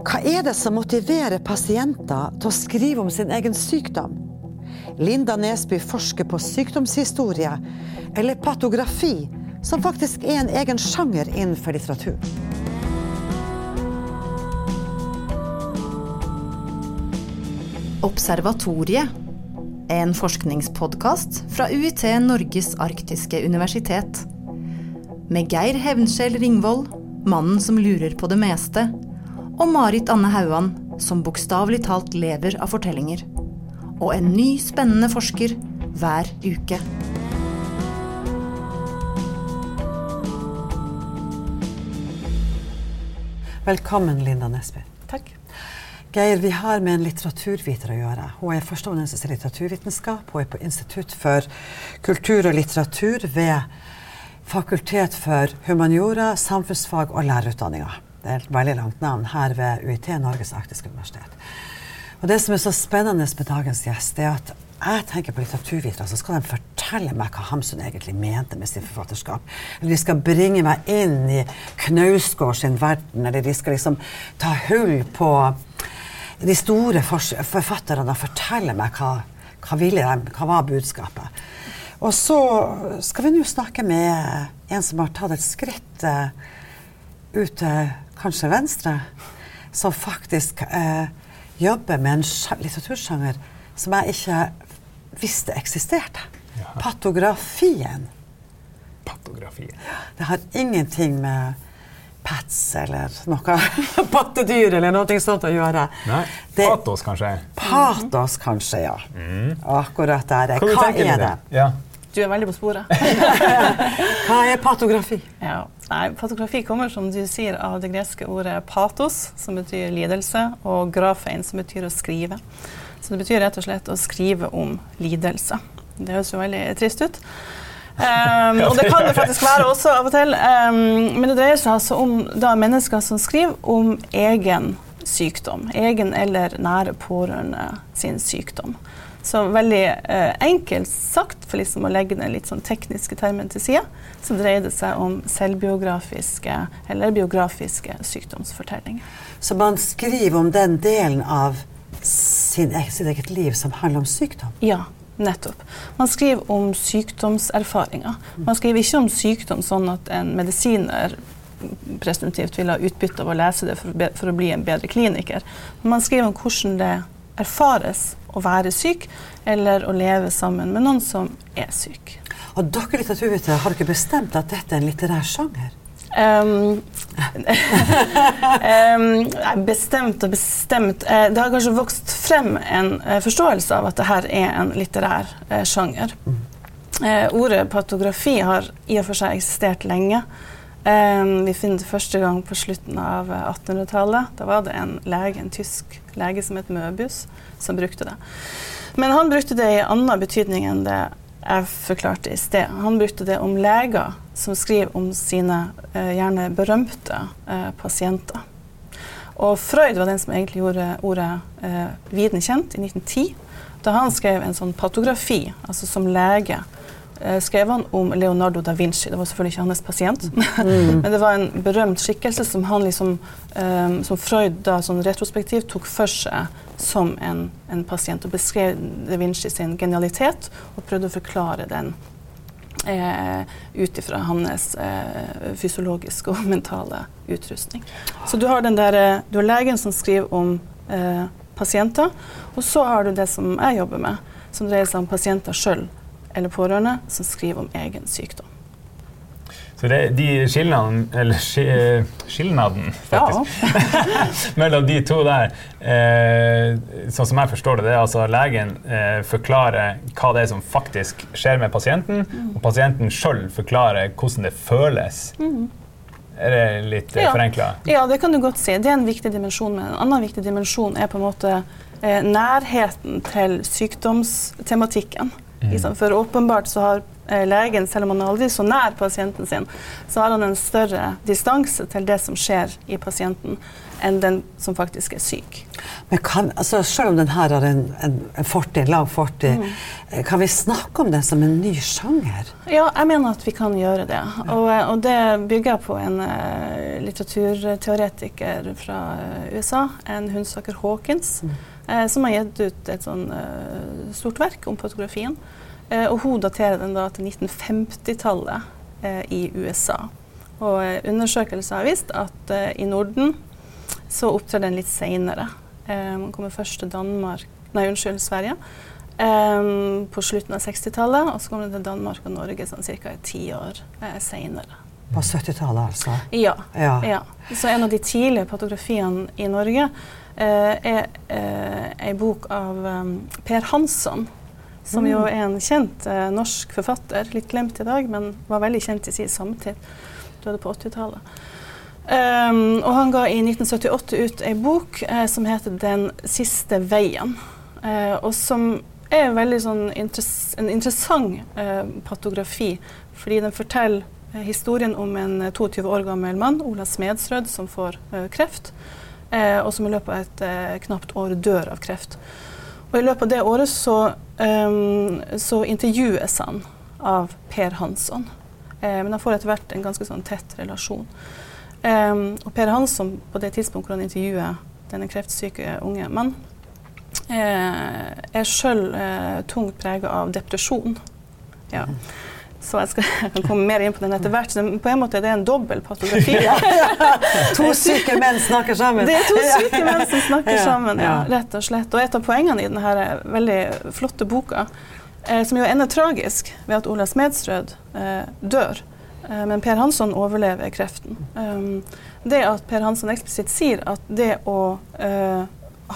Hva er det som motiverer pasienter til å skrive om sin egen sykdom? Linda Nesby forsker på sykdomshistorie, eller patografi, som faktisk er en egen sjanger innenfor litteratur. Observatoriet er en forskningspodkast fra UiT Norges arktiske universitet. Med Geir Hevnskjell Ringvold, mannen som lurer på det meste, og Marit Anne Hauan, som bokstavelig talt lever av fortellinger. Og en ny, spennende forsker hver uke. Velkommen, Linda Nesby. Takk. Geir, vi har med en litteraturviter å gjøre. Hun er førsteamanuensis i litteraturvitenskap. Hun er på Institutt for kultur og litteratur ved Fakultet for humaniora, samfunnsfag og lærerutdanninga. Det er et veldig langt navn her ved UiT, Norges arktiske universitet. Og det som er så spennende med dagens gjest, det er at jeg tenker på litteraturvitere, så skal de fortelle meg hva Hamsun egentlig mente med sin forfatterskap. Eller de skal bringe meg inn i Knausgård sin verden, eller de skal liksom ta hull på de store forfatterne og fortelle meg hva, hva ville de, hva var budskapet. Og så skal vi nå snakke med en som har tatt et skritt uh, ut til kanskje venstre, som faktisk eh, jobber med en litteratursjanger som jeg ikke visste eksisterte. Ja. Patografien. Patografien. Det har ingenting med pets eller noe pattedyr eller noe sånt å gjøre. Nei, patos, kanskje? Patos, kanskje, ja. Mm. Akkurat der. Hva, Hva er det? Ja. Du er veldig på sporet. Hva er patografi? Ja. Nei, patografi kommer som du sier av det greske ordet patos, som betyr lidelse, og grafein, som betyr å skrive. Så det betyr rett og slett å skrive om lidelse. Det høres jo veldig trist ut. Um, og det kan det faktisk være også av og til. Um, men det dreier seg altså om da, mennesker som skriver om egen sykdom. Egen eller nære pårørende sin sykdom. Så veldig eh, enkelt sagt, for liksom å legge den litt sånn tekniske termen til side, så dreier det seg om selvbiografiske eller biografiske sykdomsfortellinger. Så man skriver om den delen av sin, sitt eget liv som handler om sykdom? Ja. Nettopp. Man skriver om sykdomserfaringer. Man skriver ikke om sykdom sånn at en medisiner presumptivt vil ha utbytte av å lese det for, for, å bli en bedre kliniker. Men man skriver om hvordan det erfares å være syk, eller å leve sammen med noen som er syk. Og dere litteraturvitere, har dere bestemt at dette er en litterær sjanger? Um, um, bestemt og bestemt. Eh, det har kanskje vokst frem en uh, forståelse av at dette er en litterær uh, sjanger. Uh, ordet patografi har i og for seg eksistert lenge. Um, vi finner det første gang på slutten av 1800-tallet. Da var det en lege, en tysk lege som het Møbius, som brukte det. Men han brukte det i annen betydning enn det jeg forklarte i sted. Han brukte det om leger som skriver om sine eh, gjerne berømte eh, pasienter. Og Freud var den som egentlig gjorde ordet eh, viden kjent i 1910. Da han skrev en sånn patografi, altså som lege, eh, skrev han om Leonardo da Vinci. Det var selvfølgelig ikke hans pasient, mm. men det var en berømt skikkelse som, han liksom, um, som Freud da sånn retrospektivt tok for seg som en, en pasient, og beskrev da Vinci sin genialitet og prøvde å forklare den eh, ut ifra hans eh, fysiologiske og mentale utrustning. Så du har, der, eh, du har legen som skriver om eh, pasienter, og så har du det som jeg jobber med, som dreier seg om pasienter sjøl eller pårørende som skriver om egen sykdom. Så det, de skillnaden, eller skillnaden, faktisk, ja. mellom de to der, eh, sånn som jeg forstår det, det er altså legen eh, forklarer hva det er som faktisk skjer med pasienten, mm. og pasienten sjøl forklarer hvordan det føles. Mm. Er det litt eh, ja. forenkla? Ja, det kan du godt si. Det er en viktig dimensjon. Men en annen viktig dimensjon er på en måte eh, nærheten til sykdomstematikken. Mm. For åpenbart så har eh, legen, selv om han er aldri så nær pasienten sin, så har han en større distanse til det som skjer i pasienten, enn den som faktisk er syk. Men kan, altså, selv om den her har en, en, en fortid, lang fortid, mm. kan vi snakke om den som en ny sjanger? Ja, jeg mener at vi kan gjøre det. Og, og det bygger på en litteraturteoretiker fra USA, en Hundsaker Hawkins, mm. Uh, som har gitt ut et sånn stort verk om fotografien. og hun daterer den da til 1950-tallet i USA. Og undersøkelser har vist at i Norden så opptrer den litt seinere. man kommer først til Danmark, nei, unnskyld, Sverige um, på slutten av 60-tallet. Og så kommer den til Danmark og Norge sånn ca. ti år eh, seinere. På 70-tallet, altså? Ja, ja. ja, Så en av de tidlige fotografiene i Norge eh, er eh, ei bok av um, Per Hansson. Som mm. jo er en kjent eh, norsk forfatter. Litt glemt i dag, men var veldig kjent i sin samtid. Døde på 80-tallet. Um, og han ga i 1978 ut ei bok eh, som heter 'Den siste veien'. Eh, og som er veldig sånn interess en interessant eh, patografi, fordi den forteller eh, historien om en 22 år gammel mann, Ola Smedsrød, som får eh, kreft, eh, og som i løpet av et knapt år dør av kreft. Og i løpet av det året så, um, så intervjues han av Per Hansson. men han får etter hvert en ganske sånn tett relasjon. Um, og Per Hansson, på det tidspunktet hvor han intervjuer denne kreftsyke unge mannen, uh, er sjøl uh, tungt prega av depresjon. Ja. Så jeg, skal, jeg, kan komme mer inn på den etter hvert. Så på en måte er det en dobbel patografi. ja, to syke menn snakker sammen. Det er to syke menn som snakker sammen, ja, rett og slett. Og et av poengene i denne veldig flotte boka, eh, som jo ender tragisk ved at Ola Smedsrød eh, dør, Eh, men Per Hansson overlever kreften. Um, det at Per Hansson eksplisitt sier at det å uh,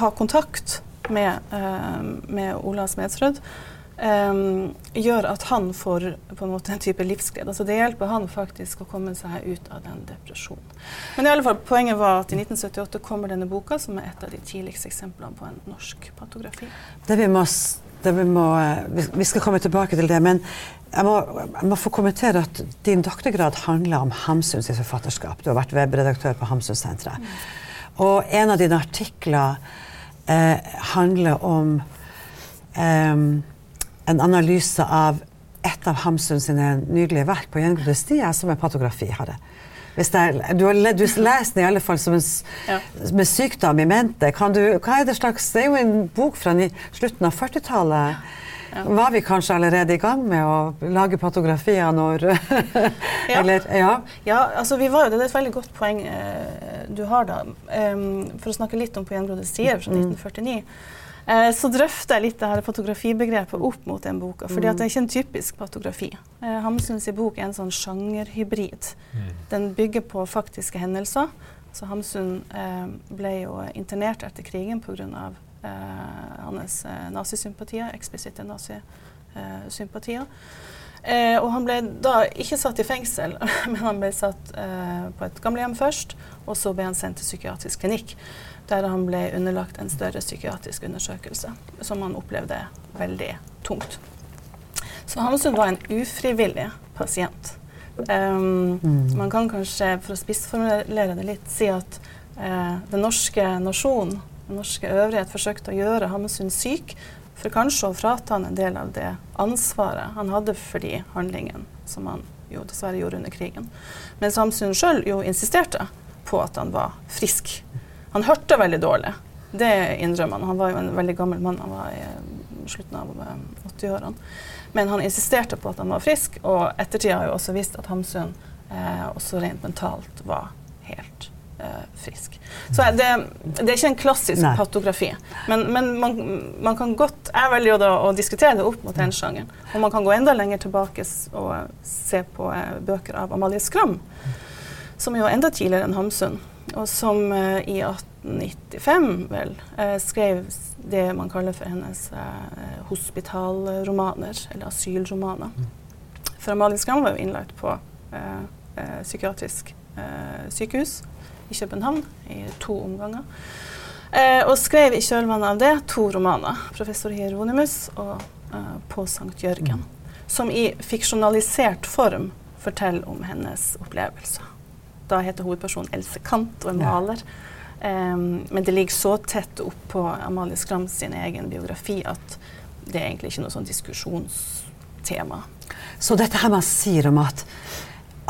ha kontakt med, uh, med Ola Smedsrød um, gjør at han får på en måte en type livsglede. Altså det hjelper han faktisk å komme seg ut av den depresjonen. Men i alle fall, poenget var at i 1978 kommer denne boka, som er et av de tidligste eksemplene på en norsk patografi. Det vi må, det vi, må vi skal komme tilbake til det, men jeg må, jeg må, få kommentere at din doktorgrad handler om Hamsun sitt forfatterskap. Du har vært webredaktør på Hamsunsenteret. Mm. Og en av dine artikler eh, handler om eh, en analyse av et av Hamsun sine nydelige verk på gjengrodde stier, som er patografi. Har det. Er, du har du leser den i alle fall som en, ja. med sykdom i mente. Du, hva er det slags Det er jo en bok fra slutten av 40-tallet. Var vi kanskje allerede i gang med å lage patografier når ja. Eller, ja. ja. altså vi var jo, Det er et veldig godt poeng eh, du har da. Um, for å snakke litt om På gjengrodde stier fra 1949. Eh, så drøfter jeg litt det her fotografibegrepet opp mot den boka. fordi mm. det er ikke en typisk fotografi. Eh, Hamsuns bok er en sånn sjangerhybrid. Mm. Den bygger på faktiske hendelser. Så Hamsun eh, ble jo internert etter krigen pga. Eh, hans eh, nazisympatier, eksplisitte nazisympatier. Eh, og han ble da ikke satt i fengsel, men han ble satt eh, på et gamlehjem først. Og så ble han sendt til psykiatrisk klinikk, der han ble underlagt en større psykiatrisk undersøkelse, som han opplevde veldig tungt. Så Hamsun var en ufrivillig pasient. Um, mm. Man kan kanskje, for å spissformulere det litt, si at uh, den norske nasjonen den norske øvrighet forsøkte å gjøre Hamsun syk, for kanskje å frata han en del av det ansvaret han hadde for de handlingene som han jo dessverre gjorde under krigen. Mens Hamsun sjøl jo insisterte på at han var frisk. Han hørte veldig dårlig, det innrømmer han. Han var jo en veldig gammel mann, han var i eh, slutten av 80-årene. Eh, Men han insisterte på at han var frisk, og ettertida har jo også visst at Hamsun eh, også rent mentalt var helt eh, frisk. Så det, det, er ikke en klassisk Nei. patografi. Men, men man, man, kan godt Jeg velger da å diskutere det opp mot den sjangeren. Og man kan gå enda lenger tilbake og se på eh, bøker av Amalie Skram, som jo er enda tidligere enn Hamsun, og som eh, i 1895 vel eh, skrev det man kaller for hennes eh, hospitalromaner, eller asylromaner. For Amalie Skram var jo innlagt på psykiatrisk sykehus i København i to omganger. Eh, og skrev i kjølvannet av det to romaner, 'Professor Hieronymus' og eh, 'På Sankt Jørgen', mm. som i fiksjonalisert form forteller om hennes opplevelser. Da heter hovedpersonen Else Kant og er maler. Um, men det ligger så tett opp på Amalie Skram sin egen biografi at det er egentlig ikke noe sånn diskusjonstema. Så dette her man sier om at,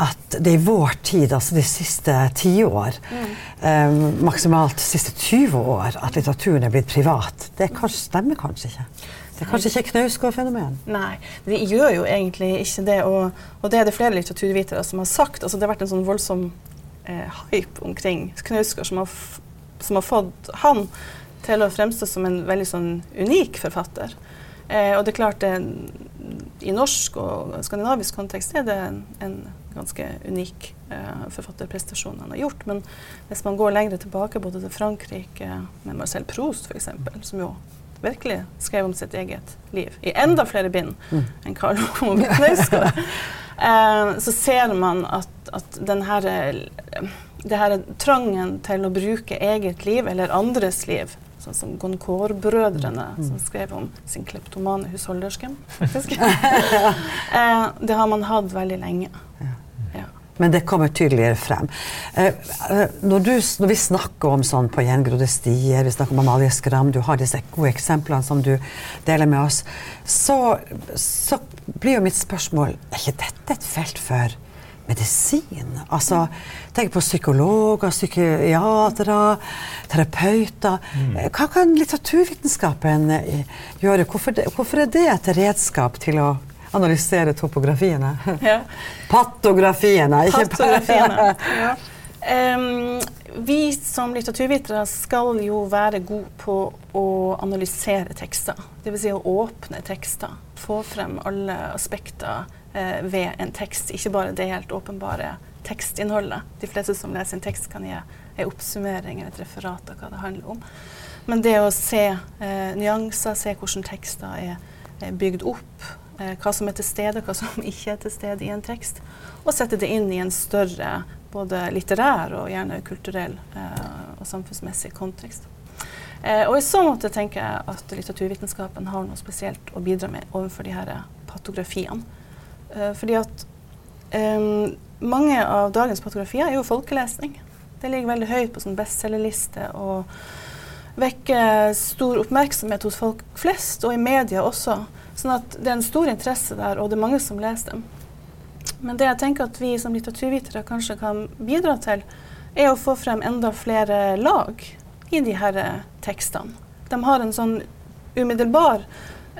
at det i vår tid, altså de siste tiår, mm. Eh, maksimalt de siste 20 år, at litteraturen er blitt privat, det kanskje, stemmer kanskje ikke? Det er kanskje ikke Knausgård-fenomen? Nei, det gjør jo egentlig ikke det. Og, og, det er det flere litteraturvitere som har sagt. Altså, det har vært en sånn voldsom eh, hype omkring Knausgård som som har fått han til å fremstå som en veldig sånn unik forfatter. Eh, og det er klart det, I norsk og skandinavisk kontekst er det en ganske unik eh, forfatterprestasjon han har gjort. Men hvis man går lenger tilbake, både til Frankrike, med Marcel Proust f.eks., som jo virkelig skrev om sitt eget liv i enda flere bind mm. enn Karl Ove Knausgård, eh, så ser man at, at den her det her trangen til å bruke eget liv eller andres liv, sånn som Goncourt-brødrene, mm. som skrev om sin kleptomane husholdersken, faktisk. eh, det har man hatt veldig lenge. Ja. Men det kommer tydeligere frem. Eh, eh, når, du, når, vi snakker om sånn på gjengrodde stier, vi snakker om Amalie Skram, du har disse gode eksemplene som du deler med oss, så, så blir jo mitt spørsmål er ikke dette et felt for medisin. Altså, tenk på psykologer, psykiatere, terapeuter. Mm. Hva kan litteraturvitenskapen eh, gjøre? Hvorfor, hvorfor, er det et redskap til å analysere topografiene? Ja. Patografiene, ikke Patografiene. ja. Um, vi som litteraturvitere skal jo være gode på å analysere tekster. Dvs. Si å åpne tekster. Få frem alle aspekter eh, ved en tekst, ikke bare det helt åpenbare tekstinnholdet. De fleste som leser en tekst, kan gi en oppsummering eller et referat av hva det handler om. Men det å se eh, nyanser, se hvordan tekster er, er bygd opp, hva som er til stede, hva som ikke er til stede i en tekst, og sette det inn i en større både litterær og gjerne kulturell eh, og samfunnsmessig kontekst. Eh, og I så måte tenker jeg at litteraturvitenskapen har noe spesielt å bidra med overfor de her patografiene. Eh, fordi at um, mange av dagens patografier er jo folkelesning. Det ligger veldig høyt på sånn bestselgerliste og vekker stor oppmerksomhet hos folk flest, og i media også. Sånn at det er en stor interesse der, og det er mange som leser dem. Men det jeg tenker at vi som litteraturvitere kanskje kan bidra til, er å få frem enda flere lag i de her tekstene. De har en sånn umiddelbar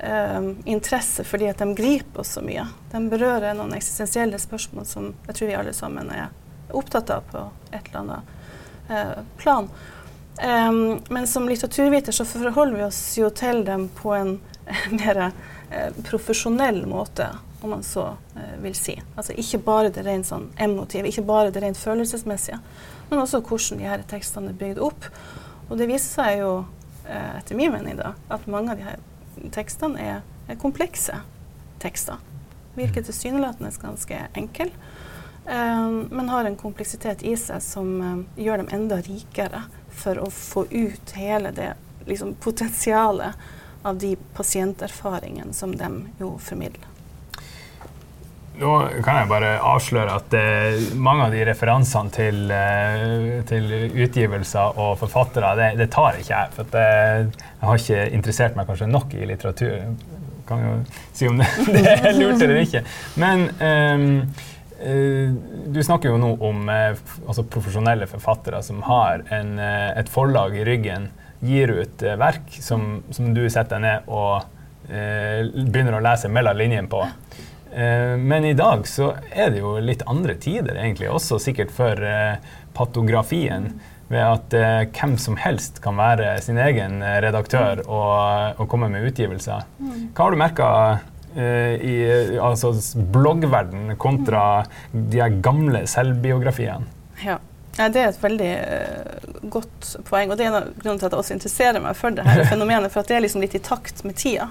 eh, interesse fordi at de griper oss så mye. De berører noen eksistensielle spørsmål som jeg tror vi alle sammen er opptatt av på et eller annet eh, plan. Um, men som litteraturviter så forholder vi oss jo til dem på en mer profesjonell måte, om man så uh, vil si. Altså ikke bare det rent sånn emotive, ikke bare det rent følelsesmessige, men også hvordan de her tekstene er bygd opp. Og det viser seg jo, etter min mening, da, at mange av de her tekstene er, er komplekse tekster. Virker mm. tilsynelatende ganske enkle, um, men har en kompleksitet i seg som um, gjør dem enda rikere for å få ut hele det liksom, potensialet av de pasienterfaringene som de jo formidler. Nå kan jeg bare avsløre at eh, mange av de referansene til, eh, til utgivelser og forfattere, det, det, tar ikke jeg. For det, eh, jeg har ikke interessert meg kanskje nok i litteratur. Kan jo si om det, det er lurt eller ikke. Men ehm, eh, du snakker jo nå om eh, altså profesjonelle forfattere som har en, eh, et forlag i ryggen, gir ut verk som, som, du setter deg ned og begynner å lese mellom linjene på. Eh, men i dag så er det jo litt andre tider, egentlig, også sikkert for eh, patografien. Ved at eh, hvem som helst kan være sin egen redaktør og, og komme med utgivelser. Mm. Hva har du merka i altså bloggverden kontra de gamle selvbiografiene? Ja. Ja, det er et veldig uh, godt poeng. Og det er en av grunnene til at jeg også interesserer meg for det her fenomenet. For at det er liksom litt i takt med tida.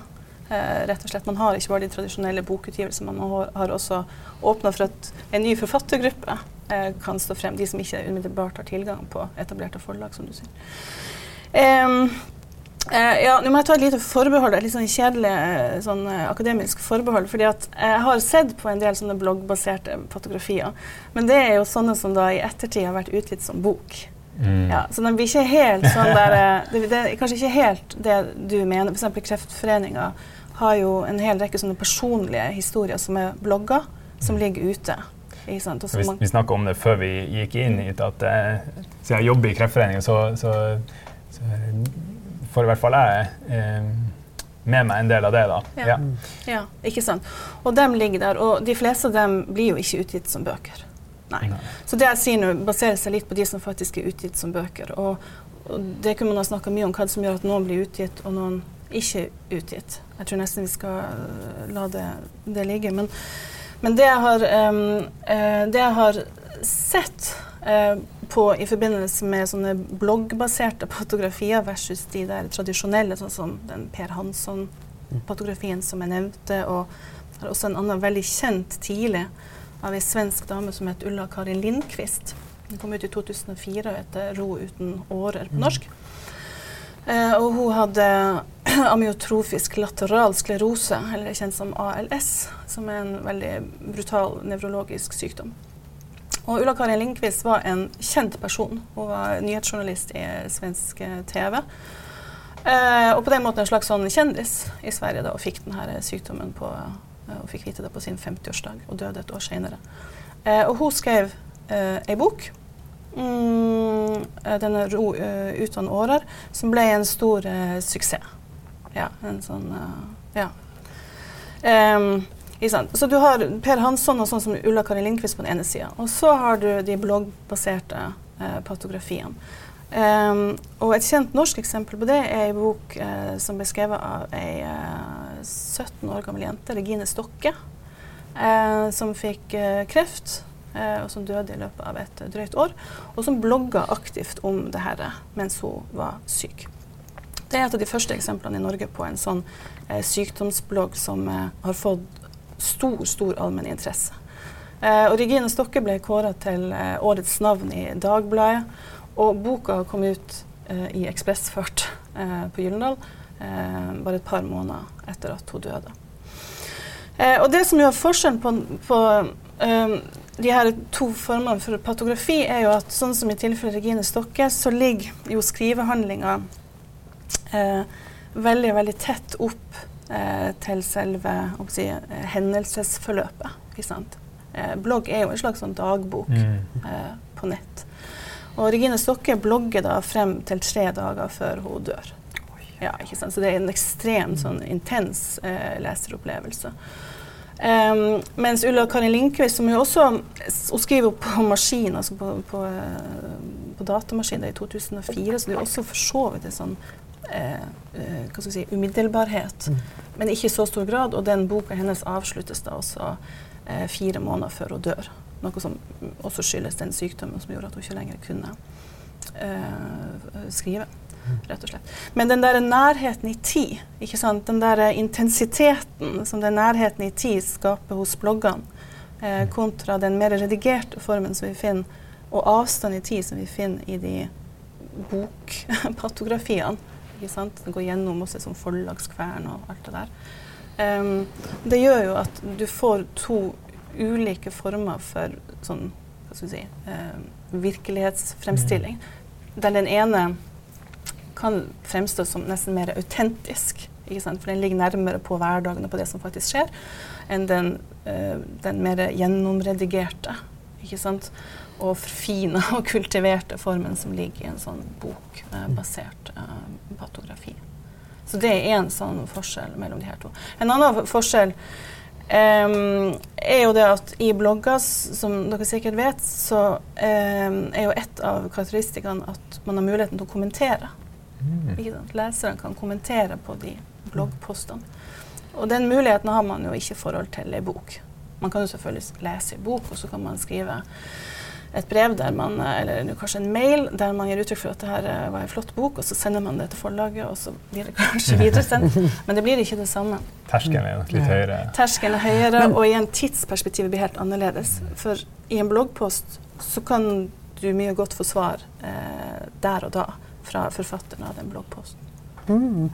Uh, rett og slett. Man har ikke bare de tradisjonelle bokutgivelsene, man har, har også åpna for at en ny forfattergruppe uh, kan stå frem. De som ikke umiddelbart har tilgang på etablerte forlag, som du sier. Um, ja, nå må jeg ta et lite forbehold, et litt sånn kjedelig uh, sånn, uh, akademisk forbehold. fordi at jeg har sett på en del sånne bloggbaserte fotografier. Men det er jo sånne som da i ettertid har vært utgitt som bok. Mm. Ja, så den blir ikke helt sånn der eh, det, det er kanskje ikke helt det du mener. F.eks. Kreftforeninga har jo en hel rekke sånne personlige historier som er blogger, som ligger ute. Vi, vi snakka om det før vi gikk inn hit, at eh, siden jeg jobber i Kreftforeningen, så, så, så får i hvert fall jeg eh, med meg en del av det. da. Ja. Ja. Ja, ikke sant. Og dem ligger der. Og de fleste av dem blir jo ikke utgitt som bøker. Nei. Nei. Så det jeg sier nå, baserer seg litt på de som faktisk er utgitt som bøker. Og, og det kunne man ha snakka mye om, hva som gjør at noen blir utgitt og noen ikke utgitt. Jeg tror nesten vi skal øh, la det, det ligge. Men, men det, jeg har, um, eh, det jeg har sett eh, på i forbindelse med sånne bloggbaserte fotografier versus de der tradisjonelle, sånn som den Per Hansson-fotografien som jeg nevnte, og har også en annen veldig kjent tidlig av ei svensk dame som het Ulla Karin Lindqvist. Den kom ut i 2004 og heter 'Ro uten årer' på norsk. Eh, og hun hadde amyotrofisk lateral sklerose, eller kjent som ALS, som er en veldig brutal nevrologisk sykdom. Og Ulla Karin Lindqvist var en kjent person. Hun var nyhetsjournalist i svensk eh, TV. Eh, og på den måten en slags sånn kjendis i Sverige da, og fikk denne sykdommen på, eh, og fikk vite det på sin 50-årsdag og døde et år senere. Eh, og hun skrev eh, ei bok, mm, eh, denne Ro eh, uten årer, som ble en stor eh, suksess. Ja, en sånn eh, Ja. Sant? Så du har Per Hansson og sånn som Ulla Kari Lindqvist på den ene sida. Og så har du de bloggbaserte eh, patografiene. Um, og et kjent norsk eksempel på det er ei bok eh, som ble skrevet av ei eh, 17 år gammel jente, Regine Stokke, eh, som fikk eh, kreft. eh, og som døde i løpet av et drøyt år. Og som blogga aktivt om det her mens hun var syk. Det er et av de første eksemplene i Norge på en sånn eh, sykdomsblogg som har fått stor, stor allmenn interesse. Eh, og Regine Stokke ble kåra til eh, årets navn i Dagbladet, og boka kom ut eh, i ekspressfart eh, på Gyllendal eh, bare et par måneder etter at hun døde. Eh, og det som gjør forskjellen på, på de her to formene for patografi, er jo at sånn som i tilfellet Regine Stokke, så ligger jo skrivehandlinga eh, veldig, veldig tett opp til selve si, eh, hendelsesforløpet. Ikke sant? Eh, blogg er jo en slags sånn dagbok Mm. eh, på nett. Og Regine Stokke blogger da frem til tre dager før hun dør. Ja, ikke sant? Så det er en ekstremt sånn intens eh, leseropplevelse. Um, mens Ulla Karin Lindqvist, som jo også Hun skriver på maskin, altså på, på, eh, på datamaskin det er i 2004, så det er jo også for så vidt en sånn eh, eh, hva skal si, umiddelbarhet. Men ikke i så stor grad. Og den boka hennes avsluttes da også eh, fire måneder før hun dør. Noe som også skyldes den sykdommen som gjorde at hun ikke lenger kunne eh, skrive. Rett og slett. Men den der nærheten i tid, ikke sant? den der intensiteten som den nærheten i tid skaper hos bloggene, eh, kontra den mer redigerte formen som vi finner, og avstand i tid som vi finner i de bokpatografiene. Ikke sant? Den går gjennom også som forlagskvern og alt det der. Um, det gjør jo at du får to ulike former for sånn, hva skal vi si, uh, virkelighetsfremstilling. Der den ene kan fremstå som nesten mer autentisk, ikke sant? for den ligger nærmere på hverdagen og på det som faktisk skjer, enn den, uh, den mer gjennomredigerte ikke sant? Og forfina og kultiverte formen som ligger i en sånn bokbasert eh, patografi. Så det er én sånn forskjell mellom de her to. En annen forskjell Um, er jo det at i blogger, som dere sikkert vet, så um, er jo et av karakteristikkene at man har muligheten til å kommentere. Mm. Leseren kan kommentere på de bloggpostene. Og den muligheten har man jo ikke i forhold til ei bok. Man kan jo selvfølgelig lese ei bok, og så kan man skrive et brev der man, eller kanskje en mail der man gir uttrykk for at det her eh, var en flott bok, og så sender man det til forlaget, og så blir det kanskje videresendt. Men det blir ikke det samme. Terskelen er nok litt høyere. Terskelen er høyere, og igjen tidsperspektivet blir helt annerledes. For i en bloggpost så kan du mye godt få svar eh, der og da fra forfatteren av den bloggposten. Mm.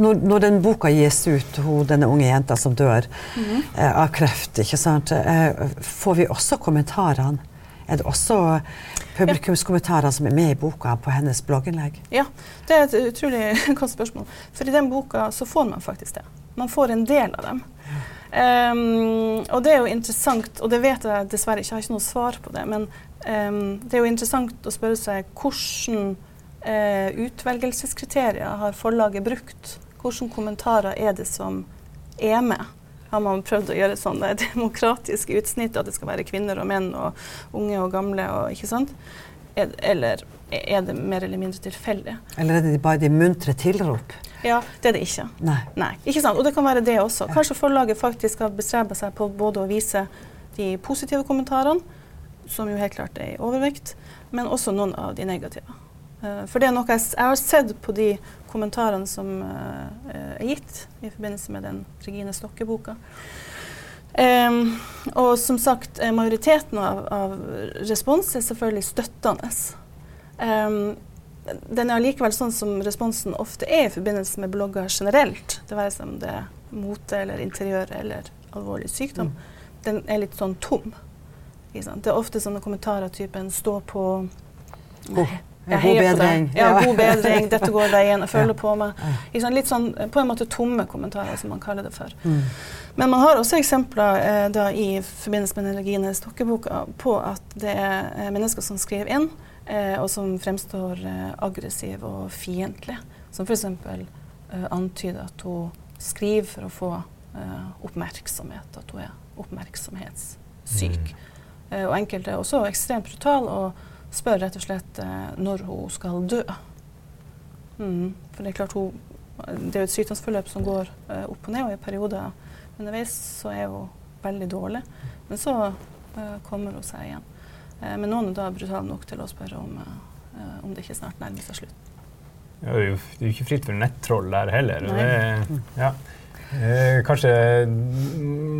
Når, når den boka gis ut, hun, denne unge jenta som dør Mhm. eh, av kreft, ikke sant? Eh, får vi også kommentarene Er det også publikumskommentarer som er med i boka på hennes blogginnlegg? Ja, det er et utrolig godt spørsmål. For i den boka så får man faktisk det. Man får en del av dem. Um, og det er jo interessant, og det vet jeg dessverre ikke, jeg har ikke noe svar på det, men um, det er jo interessant å spørre seg hvordan uh, utvelgelseskriterier har forlaget brukt? Hvilke kommentarer er det som er med? Har man prøvd å gjøre sånn det demokratiske utsnitt, at det skal være kvinner og menn og unge og gamle og ikke sant? Eller er det mer eller mindre tilfeldig? Eller er det bare de muntre tilrop? Ja, det er det ikke. Nei. Nei. Ikke sant? Og det kan være det også. Kanskje forlaget faktisk har bestreba seg på både å vise de positive kommentarene, som jo helt klart er i overvekt, men også noen av de negative. Uh, for det er noe jeg, jeg, har sett på de kommentarene som uh, er gitt i forbindelse med den Regine Stokke-boka. Um, og som sagt, eh, majoriteten av, av respons er selvfølgelig støttende. Um, den er allikevel sånn som responsen ofte er i forbindelse med blogger generelt. Det være seg om det er mote eller interiør eller alvorlig sykdom. Mm. Den er litt sånn tom. Det er ofte sånne kommentarer typen 'stå på God, jeg god bedring. Ja, god bedring. Dette går veien. Jeg føler på meg. Litt sånn på en måte tomme kommentarer, som man kaller det for. Mm. Men man har også eksempler eh, da, i forbindelse med Regine Stokke-boka på at det er eh, mennesker som skriver inn eh, og som fremstår eh, aggressiv og fiendtlige. Som f.eks. Eh, antyder at hun skriver for å få eh, oppmerksomhet, at hun er oppmerksomhetssyk. Mm. Eh, og enkelte er også ekstremt brutale og spør rett og slett eh, når hun skal dø. Mm. For det er klart hun det er jo et sykdomsforløp som går uh, opp og ned, og i perioder underveis så er hun veldig dårlig. Men så uh, kommer hun seg igjen. Eh, men noen er da brutale nok til å spørre om, eh, om det ikke snart nærmer seg slutt. Ja, det, er jo, det er jo ikke fritt for nettroll der heller. Det, ja. eh, kanskje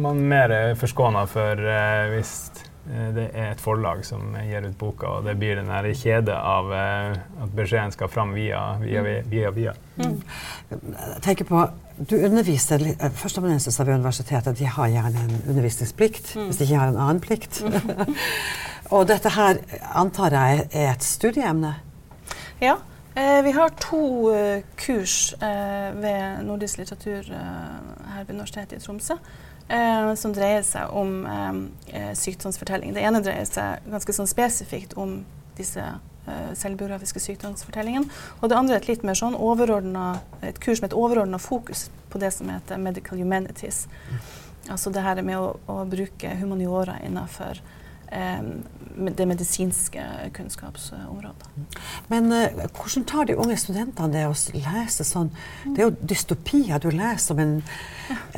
man mer er forskåna for eh, hvis eh, det er et forlag som gir ut boka, og det blir den der kjede av eh, at beskjeden skal fram via, via, via. via, via. Mm. Jeg tenker på du underviser Førsteamanuenser ved universitetet de har gjerne en undervisningsplikt mm. hvis de ikke har en annen plikt. Mm. Og dette her antar jeg er et studieemne? Ja. Eh, vi har to uh, kurs eh, ved nordisk litteratur eh, her ved Universitetet i Tromsø eh, som dreier seg om eh, sykdomsfortelling. Det ene dreier seg ganske sånn spesifikt om disse selvbiografiske sykdomsfortellingene. Og det andre er et litt mer sånn et kurs med et overordna fokus på det som heter medical humanities. Altså det her med å, å bruke humaniora innenfor det medisinske kunnskapsområdet. Men uh, hvordan tar de unge studentene det å lese sånn Det er jo dystopier. Du leser om en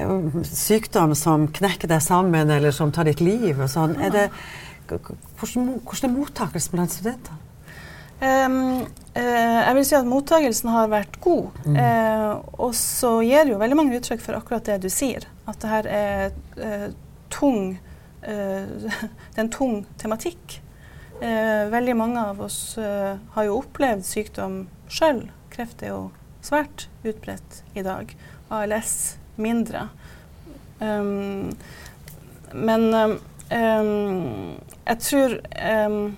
uh, sykdom som knekker deg sammen, eller som tar ditt liv. og sånn. Er det, hvordan, hvordan er mottakelsen blant studentene? Um, uh, jeg vil si at mottagelsen har vært god. Mm. Og så gir det jo veldig mange uttrykk for akkurat det du sier. At det her er tung det er en tung tematikk. Eh, veldig mange av oss eh, har jo opplevd sykdom sjøl. Kreft er jo svært utbredt i dag. ALS mindre. Um, men um, jeg tror um,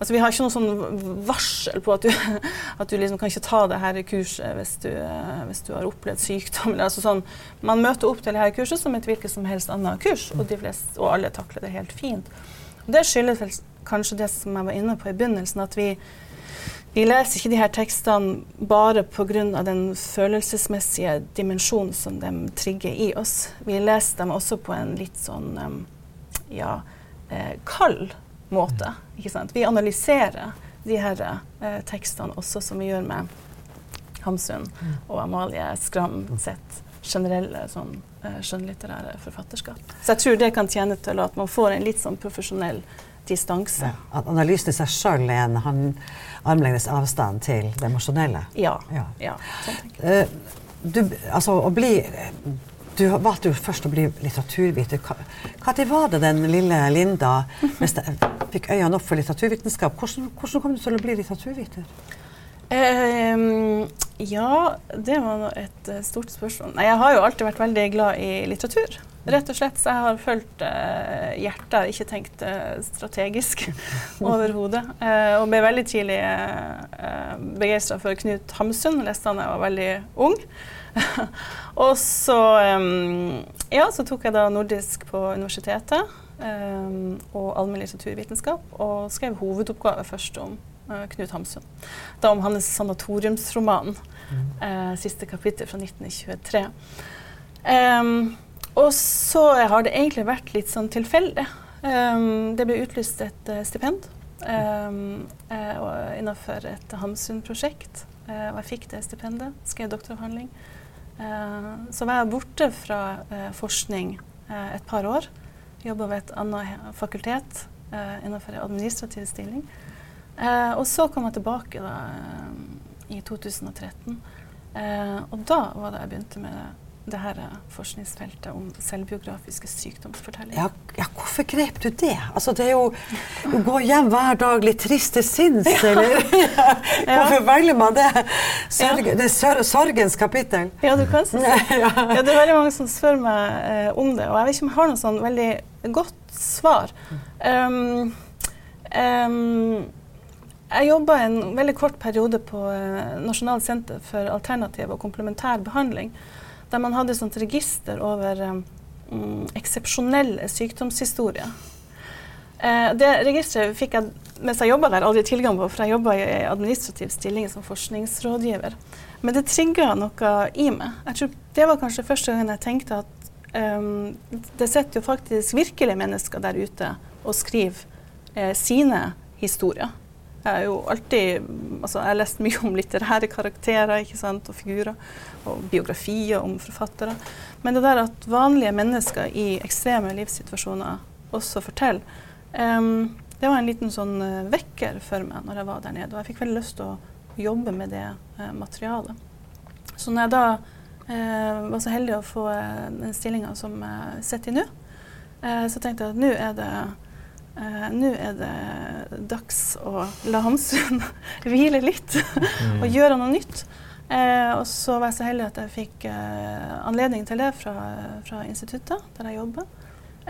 Altså, vi har ikke noe sånn varsel på at du, at du liksom kan ikke ta det her kurset hvis du, hvis du har opplevd sykdom. Altså sånn, man møter opp til det her kurset som et hvilket som helst annet kurs, og, flest, og alle takler det helt fint. Og det skyldes vel kanskje det som jeg var inne på i begynnelsen, at vi, vi leser ikke de her tekstene bare pga. den følelsesmessige dimensjonen som de trigger i oss. Vi leser dem også på en litt sånn ja, eh, kald måte. Ikke sant? Vi analyserer de her eh, tekstene også, som vi gjør med Hamsun og Amalie Skram sitt generelle sånn, eh, skjønnlitterære forfatterskap. Så jeg tror det kan tjene til at man får en litt sånn profesjonell distanse. Ja, at analysen i seg sjøl er en han, armlengdes avstand til det emosjonelle? Ja. ja. ja sånn tenker jeg. Uh, du, altså, å bli du valgte jo først å bli litteraturviter. Når var det den lille Linda fikk øynene opp for litteraturvitenskap? Hvordan, hvordan, kom du til å bli litteraturviter? Um, ja, det var et uh, stort spørsmål. Nei, jeg har jo alltid vært veldig glad i litteratur. Rett og slett. Så jeg har fulgt uh, hjertet, ikke tenkt uh, strategisk overhodet. Uh, og ble veldig tidlig uh, begeistra for Knut Hamsun. Leste han da jeg var veldig ung. og så, um, ja, så tok jeg da nordisk på universitetet. Um, og allmenn litteraturvitenskap. Og skrev hovedoppgave først om Knut Hamsun. Da om hans sanatoriumsroman. Mm. siste kapittel fra 1923. Um, og så har det egentlig vært litt sånn tilfeldig. Um, det ble utlyst et uh, stipend um, uh, innenfor et Hamsun-prosjekt. Uh, og jeg fikk det stipendet, skrev doktoravhandling. Så var jeg borte fra forskning et par år. Jobba ved et annet fakultet innenfor en administrativ stilling. og så kom jeg tilbake da, i 2013. og da var det jeg begynte med det her forskningsfeltet om selvbiografiske sykdomsfortellinger. Ja, ja, hvorfor grep du det? Altså, det er jo å gå hjem hver dag litt trist til sinns, ja. eller? hvorfor velger man det? Sørg, det er sorgens kapittel. Ja, du kan si det. ja, det er veldig mange som spør meg eh, om det, og jeg vet ikke om jeg har noe sånn veldig godt svar. Um, um, jeg jobba en veldig kort periode på uh, Nasjonalt senter for alternativ og komplementær behandling der man hadde et register over um, eksepsjonelle sykdomshistorier. Eh, det registeret fikk jeg mens jeg jobba der, aldri tilgang på, for jeg jobba i administrativ stilling som forskningsrådgiver. Men det trigga noe i meg. Jeg tror Det var kanskje første gang jeg tenkte at um, det sitter jo faktisk virkelige mennesker der ute og skriver eh, sine historier. Jeg har jo alltid altså Jeg har lest mye om litterære karakterer ikke sant, og figurer, og biografier om forfattere. Men det der at vanlige mennesker i ekstreme livssituasjoner også forteller, um, det var en liten sånn uh, vekker for meg når jeg var der nede. Og jeg fikk veldig lyst til å jobbe med det uh, materialet. Så når jeg da uh, var så heldig å få den stillinga som jeg sitter i nå, så tenkte jeg at nå er det Uh, Nå er det dags å la Hamsun hvile litt og mm. gjøre noe nytt. Eh, og så var jeg så heldig at jeg fikk eh, anledning til det fra, fra instituttet der jeg jobber,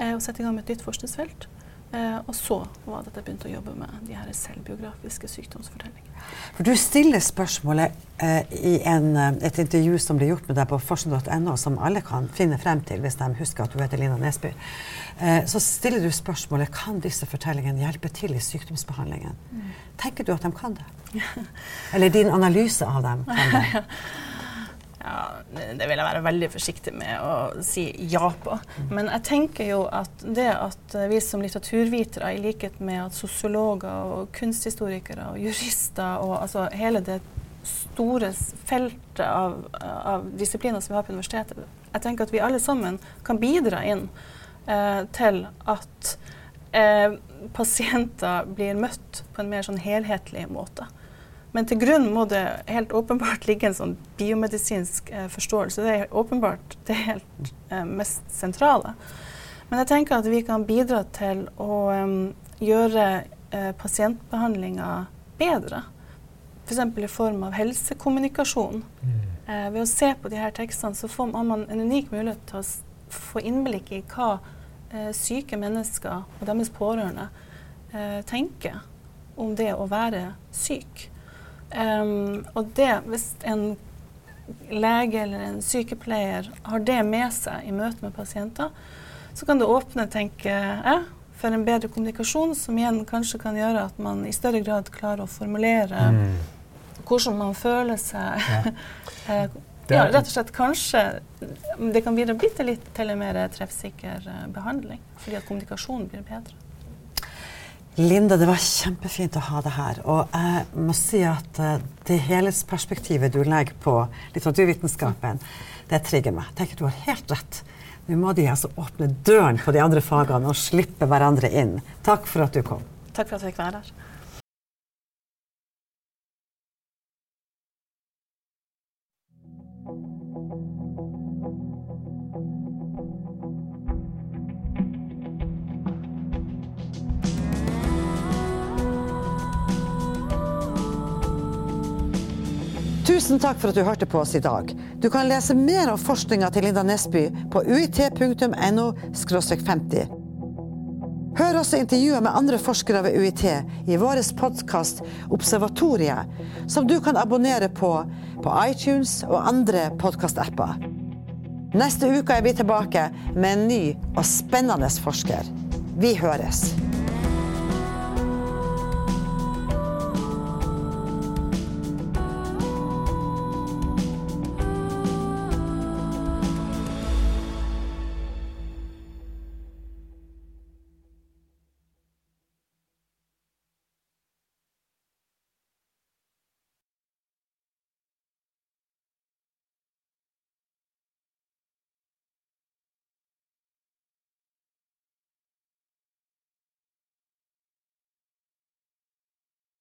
og sette i gang med et nytt forskningsfelt. Uh, og så var det at jeg begynte å jobbe med de her selvbiografiske sykdomsfortellingene. For Du stiller spørsmålet uh, i en, uh, et intervju som ble gjort med deg på forskning.no, som alle kan finne frem til hvis de husker at du heter Lina Nesby. så stiller du spørsmålet kan disse fortellingene hjelpe til i sykdomsbehandlingen. Mm. Tenker du at de kan det? Eller din analyse av dem kan det? Ja, det vil jeg være veldig forsiktig med å si ja på. Men jeg tenker jo at det at vi som litteraturvitere, i likhet med at sosiologer og kunsthistorikere og jurister og altså hele det store feltet av, av, disipliner som vi har på universitetet, jeg tenker at vi alle sammen kan bidra inn eh, til at eh, pasienter blir møtt på en mer sånn helhetlig måte. Men til grunn må det helt åpenbart ligge en sånn biomedisinsk eh, forståelse. Det er åpenbart det helt eh, mest sentrale. Men jeg tenker at vi kan bidra til å um, gjøre eh, pasientbehandlinga bedre. F.eks. For i form av helsekommunikasjon. Mm. Eh, ved å se på de her tekstene så får man en unik mulighet til å få innblikk i hva eh, syke mennesker og deres pårørende eh, tenker om det å være syk. Um, og det, hvis en lege eller en sykepleier har det med seg i møte med pasienter, så kan det åpne tenker jeg, for en bedre kommunikasjon, som igjen kanskje kan gjøre at man i større grad klarer å formulere mm. hvordan man føler seg. Ja. Eh, ja, rett og slett kanskje det kan bidra litt til en mer treffsikker eh, behandling, fordi at kommunikasjonen blir bedre. Linda, det var kjempefint å ha deg her. Og jeg må si at uh, det helhetsperspektivet du legger på litteraturvitenskapen, det trigger meg. Jeg tenker du har helt rett. Nå må de altså åpne døren på de andre fagene og slippe hverandre inn. Takk for at du kom. Takk for at jeg fikk være her. Tusen takk for at du hørte på oss i dag. Du kan lese mer om forskninga til Linda Nesby på uit.no 50. Hør også intervjuer med andre forskere ved UiT i vår podkast Observatoriet, som du kan abonnere på på iTunes og andre podkastapper. Neste uke er vi tilbake med en ny og spennende forsker. Vi høres.